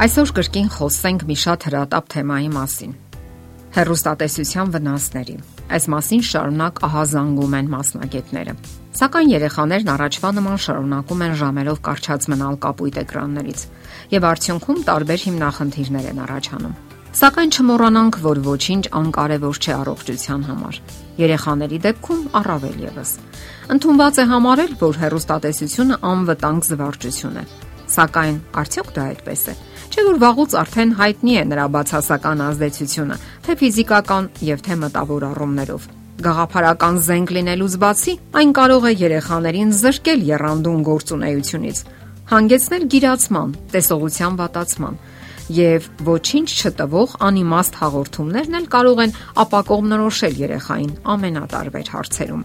Այսօր կրկին խոսենք մի շատ հրատապ թեմայի մասին՝ հերոստատեսության վնասների։ Այս մասին շարունակ ահազանգում են մասնագետները։ Սակայն երեխաներն առաջվա նման շարունակում են ժամերով կարճած մնալ կապույտ էկրաններից, եւ արդյունքում տարբեր հիմնախնդիրներ են առաջանում։ Սակայն չմոռանանք, որ ոչինչ անկարևոր չէ առողջության համար։ Երեխաների դեպքում առավել եւս։ Ընթոնված է համարել, որ հերոստատեսությունը անվտանգ զվարճություն է։ Սակայն արդյոք դա այդպես է։ Չէ՞ որ վաղուց արդեն հայտնի է նրա բացասական ազդեցությունը, թե ֆիզիկական եւ թե մտավոր առումներով։ Գաղափարական զենք լինելուց բացի, այն կարող է երեխաներին զրկել երանդուն գործունեությունից, հանգեցնել գիրացման, տեսողության վատացման եւ ոչինչ չտվող անիմաստ հաղորդումներն էլ կարող են ապակողմնորոշել երեխային ամենատարբեր հարցերում։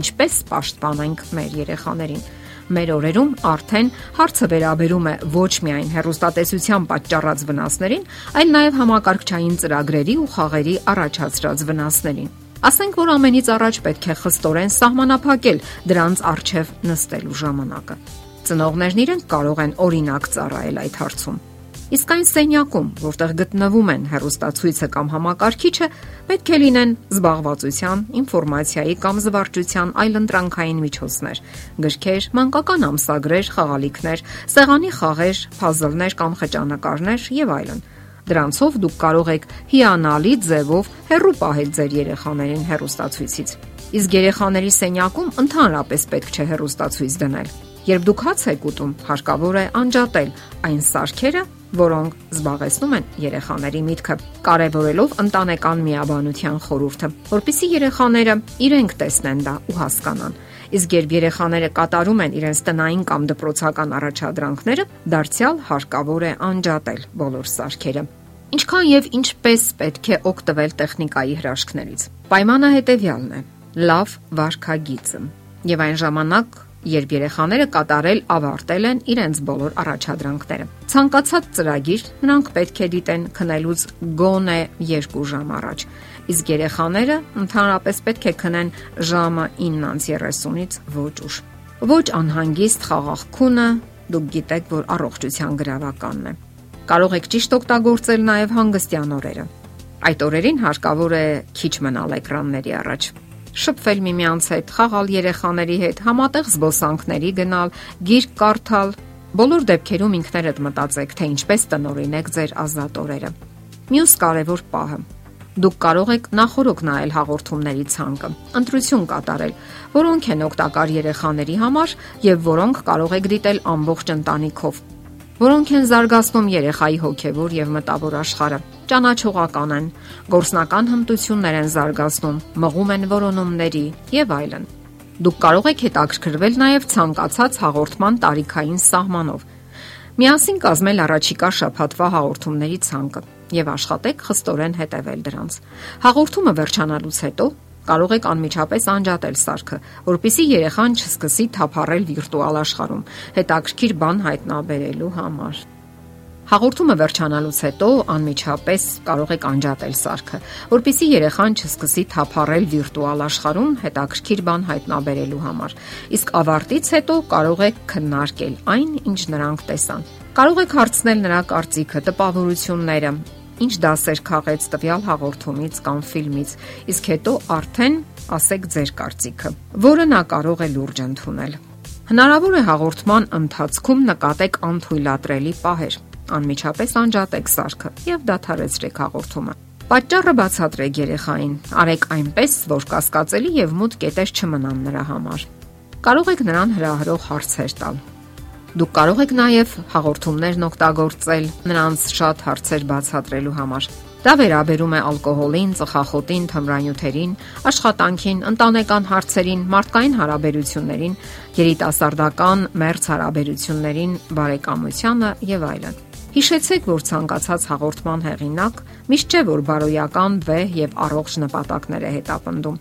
Ինչպես պաշտպանենք մեր երեխաներին Մեր օրերում արդեն հարցը վերաբերում է ոչ միայն հերոստատեսության պատճառած վնասներին, այլ նաև համակարգչային ծրագրերի ու խաղերի առաջացրած վնասներին։ Ասենք որ ամենից առաջ պետք է խստորեն սահմանափակել դրանց արժև նստելու ժամանակը։ Ծնողներն իրենք կարող են օրինակ ծառայել այդ հարցում։ Իսկ այն սենյակում, որտեղ գտնվում են հերոստացույցը կամ համակարգիչը, պետք է լինեն զբաղվածության, ինֆորմացիայի կամ զվարճության այլ ընտրանքային միջոցներ՝ գրքեր, մանկական ամսագրեր, խաղալիքներ, սեղանի խաղեր, փազլներ կամ խճանկարներ եւ այլն։ Դրանցով դուք կարող եք հիանալի ձևով հերրու պահել ձեր երեխաներին հերոստացույցից։ Իսկ երեխաների սենյակում ընդհանրապես պետք չէ հերոստացույց դնել։ Երբ դուք հաց եք ուտում, հարկավոր է անջատել այն սարքերը, որոնք զբաղեցնում են երեխաների միտքը, կարևորելով ընտանեկան միաբանության խորհուրդը, որpիսի երեխաները իրենք տեսնեն դա ու հասկանան։ Իսկ երբ երեխաները կատարում են իրենց տնային կամ դպրոցական առաջադրանքները, դարձյալ հարկավոր է անջատել բոլոր սարքերը։ Ինչքան եւ ինչպես պետք է օգտվել տեխնիկայի հրաշքներից։ Պայմանը հետեւյալն է. լավ վարքագիծը։ Եվ այն ժամանակ երբ երեխաները կատարել ավարտել են իրենց բոլոր առաջադրանքները։ Ցանկացած ծրագիր նրանք պետք է դիտեն քնելուց գոնե 2 ժամ առաջ, իսկ երեխաները ընդհանրապես պետք է քնեն ժամը 9:30-ից ոչ ուշ։ Ոչ անհանգիստ խաղաղ քունը դուք գիտեք, որ առողջության գրավականն է։ Կարող եք ճիշտ օգտագործել նաև հանգստյան օրերը։ Այդ օրերին հարկավոր է քիչ մնալ էկրանների առաջ շփվել միմյանց հետ, խաղալ երեխաների հետ, համատեղ զբոսանքների գնալ, գիրք կարդալ։ Բոլոր դեպքերում ինքներդ մտածեք, թե ինչպես տնորինեք ձեր ազատ օրերը։ Մյուս կարևոր պահը. Դուք կարող եք նախորոք նայել հաղորդումների ցանկը, ընտրություն կատարել, որոնք են օգտակար երեխաների համար եւ որոնք կարող եք դիտել ամբողջ ընտանիքով որոնք են զարգացնում երեխայի հոգևոր եւ մտավոր աշխարհը։ Ճանաչողական են, գործնական հմտություններ են զարգացնում, մղում են որոնումների եւ այլն։ Դուք կարող եք հետաքրքրվել նաեւ ցանկացած հաղորդման տարիքային սահմանով։ Միասին կազմել առաջիկա շփաթվա հաղորդումների ցանկը եւ աշխատեք խստորեն հետևել դրանց։ Հաղորդումը վերջանալուց հետո կարող եք անմիջապես անջատել սարքը, որpիսի երեխան չսկսի թափառել վիրտուալ աշխարհում, հետաքրքիր բան հայտնաբերելու համար։ Հաղորդումը վերջանալուց հետո անմիջապես կարող եք անջատել սարքը, որpիսի երեխան չսկսի թափառել վիրտուալ աշխարհում հետաքրքիր բան հայտնաբերելու համար։ Իսկ ավարտից հետո կարող եք քննարկել այն, ինչ նրանք տեսան։ Կարող եք հարցնել նրա կարծիքը, տպավորությունները, ինչ դասեր քաղեց տվյալ հաղորդումից կամ ֆիլմից, իսկ հետո արդեն ասեք ձեր կարծիքը, որը նա կարող է լուրջ ընդունել։ Հնարավոր է հաղորդման ընթացքում նկատեք անթույլատրելի պահեր։ Անմիջապես անջատեք սարքը եւ դադարեցրեք հաղորդումը։ Պատճառը բացատրեք երեխային։ Արեք այնպես, որ կասկածելի եւ մութ կետեր չմնան նրա համար։ Կարող եք նրան հրահրող հարցեր տալ Դուք կարող եք նաև հաղորդումներն օգտագործել նրանց շատ հարցեր բացատրելու համար։ Դա վերաբերում է ալկոհոլին, ծխախոտին, թմրանյութերին, աշխատանքին, ընտանեկան հարցերին, մարդկային հարաբերություններին, երիտասարդական մերձ հարաբերություններին, բարեկամությանը եւ այլն։ Հիշեցեք, որ ցանկացած հաղորդման հեղինակ միշտ չէ որ բարոյական, վեհ եւ առողջ նպատակներ է հետապնդում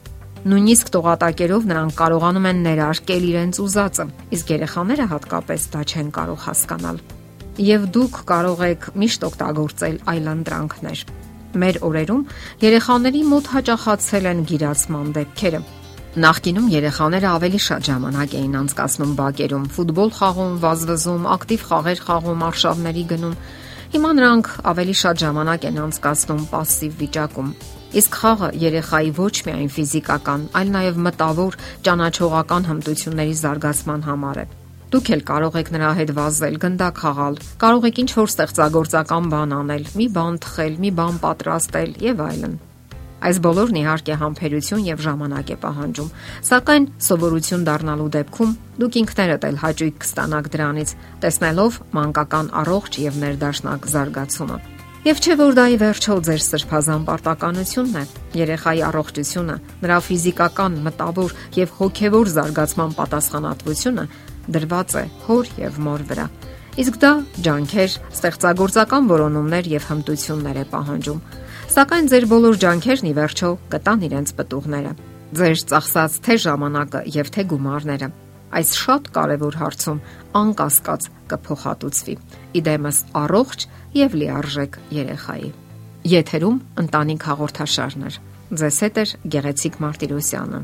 Նույնիսկ տողատակերով նրանք կարողանում են ներարկել իրենց ուզածը, իսկ երեխաները հատկապես դա չեն կարող հասկանալ։ Եվ դուք կարող եք միշտ օգտագործել այլանդրանքներ։ Մեր օրերում երեխաների մոտ հաճախացել են գիրացման դեպքերը։ Նախկինում երեխաները ավելի շատ ժամանակ էին անցկացնում բակերում, ֆուտբոլ խաղում, վազվզում, ակտիվ խաղեր խաղում, արշավների գնում Հիմա նրանք ավելի շատ ժամանակ են անցկացնում пассив վիճակում։ Իսկ խաղը երեխայի ոչ միայն ֆիզիկական, այլ նաև մտավոր, ճանաչողական հմտությունների զարգացման համար է։ Դուք էլ կարող եք նրա հետ վազել, գնդակ խաղալ, կարող եք ինչ-որ ստեղծագործական բան անել, մի բան թխել, մի բան պատրաստել եւ այլն։ Այս բոլորն իհարկե համբերություն եւ ժամանակ է պահանջում, սակայն սովորություն դառնալու դեպքում դուք ինքներդ էլ հաճույք կստանաք դրանից, տեսնելով մանկական առողջ եւ ներդաշնակ զարգացումը։ Եվ չէ որ դա ի վերջո ձեր սրբազան պարտականությունն է։ Երեխայի առողջությունը, նրա ֆիզիկական, մտավոր եւ հոգեվոր զարգացման պատասխանատվությունը դրված է հոր եւ մոր վրա։ Իսկ դա ջանքեր, ստեղծագործական որոնումներ եւ հմտություններ է պահանջում։ Սակայն ձեր բոլոր ջանքերն ի վերջո կտան իրենց պտուղները։ Ձեր ծախսած թե ժամանակը եւ թե գումարները այս շատ կարևոր հարցում անկասկած կփոխհատուցվի։ Իդեմս առողջ եւ լիարժեք երեխայի։ Եթերում ընտանիք հաղորդաշարն է։ Ձեզ հետ է Գեղեցիկ Մարտիրոսյանը։